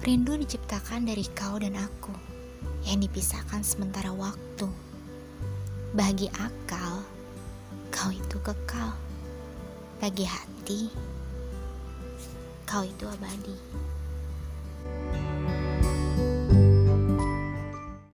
Rindu diciptakan dari kau dan aku yang dipisahkan sementara waktu. Bagi akal, kau itu kekal. Bagi hati, kau itu abadi.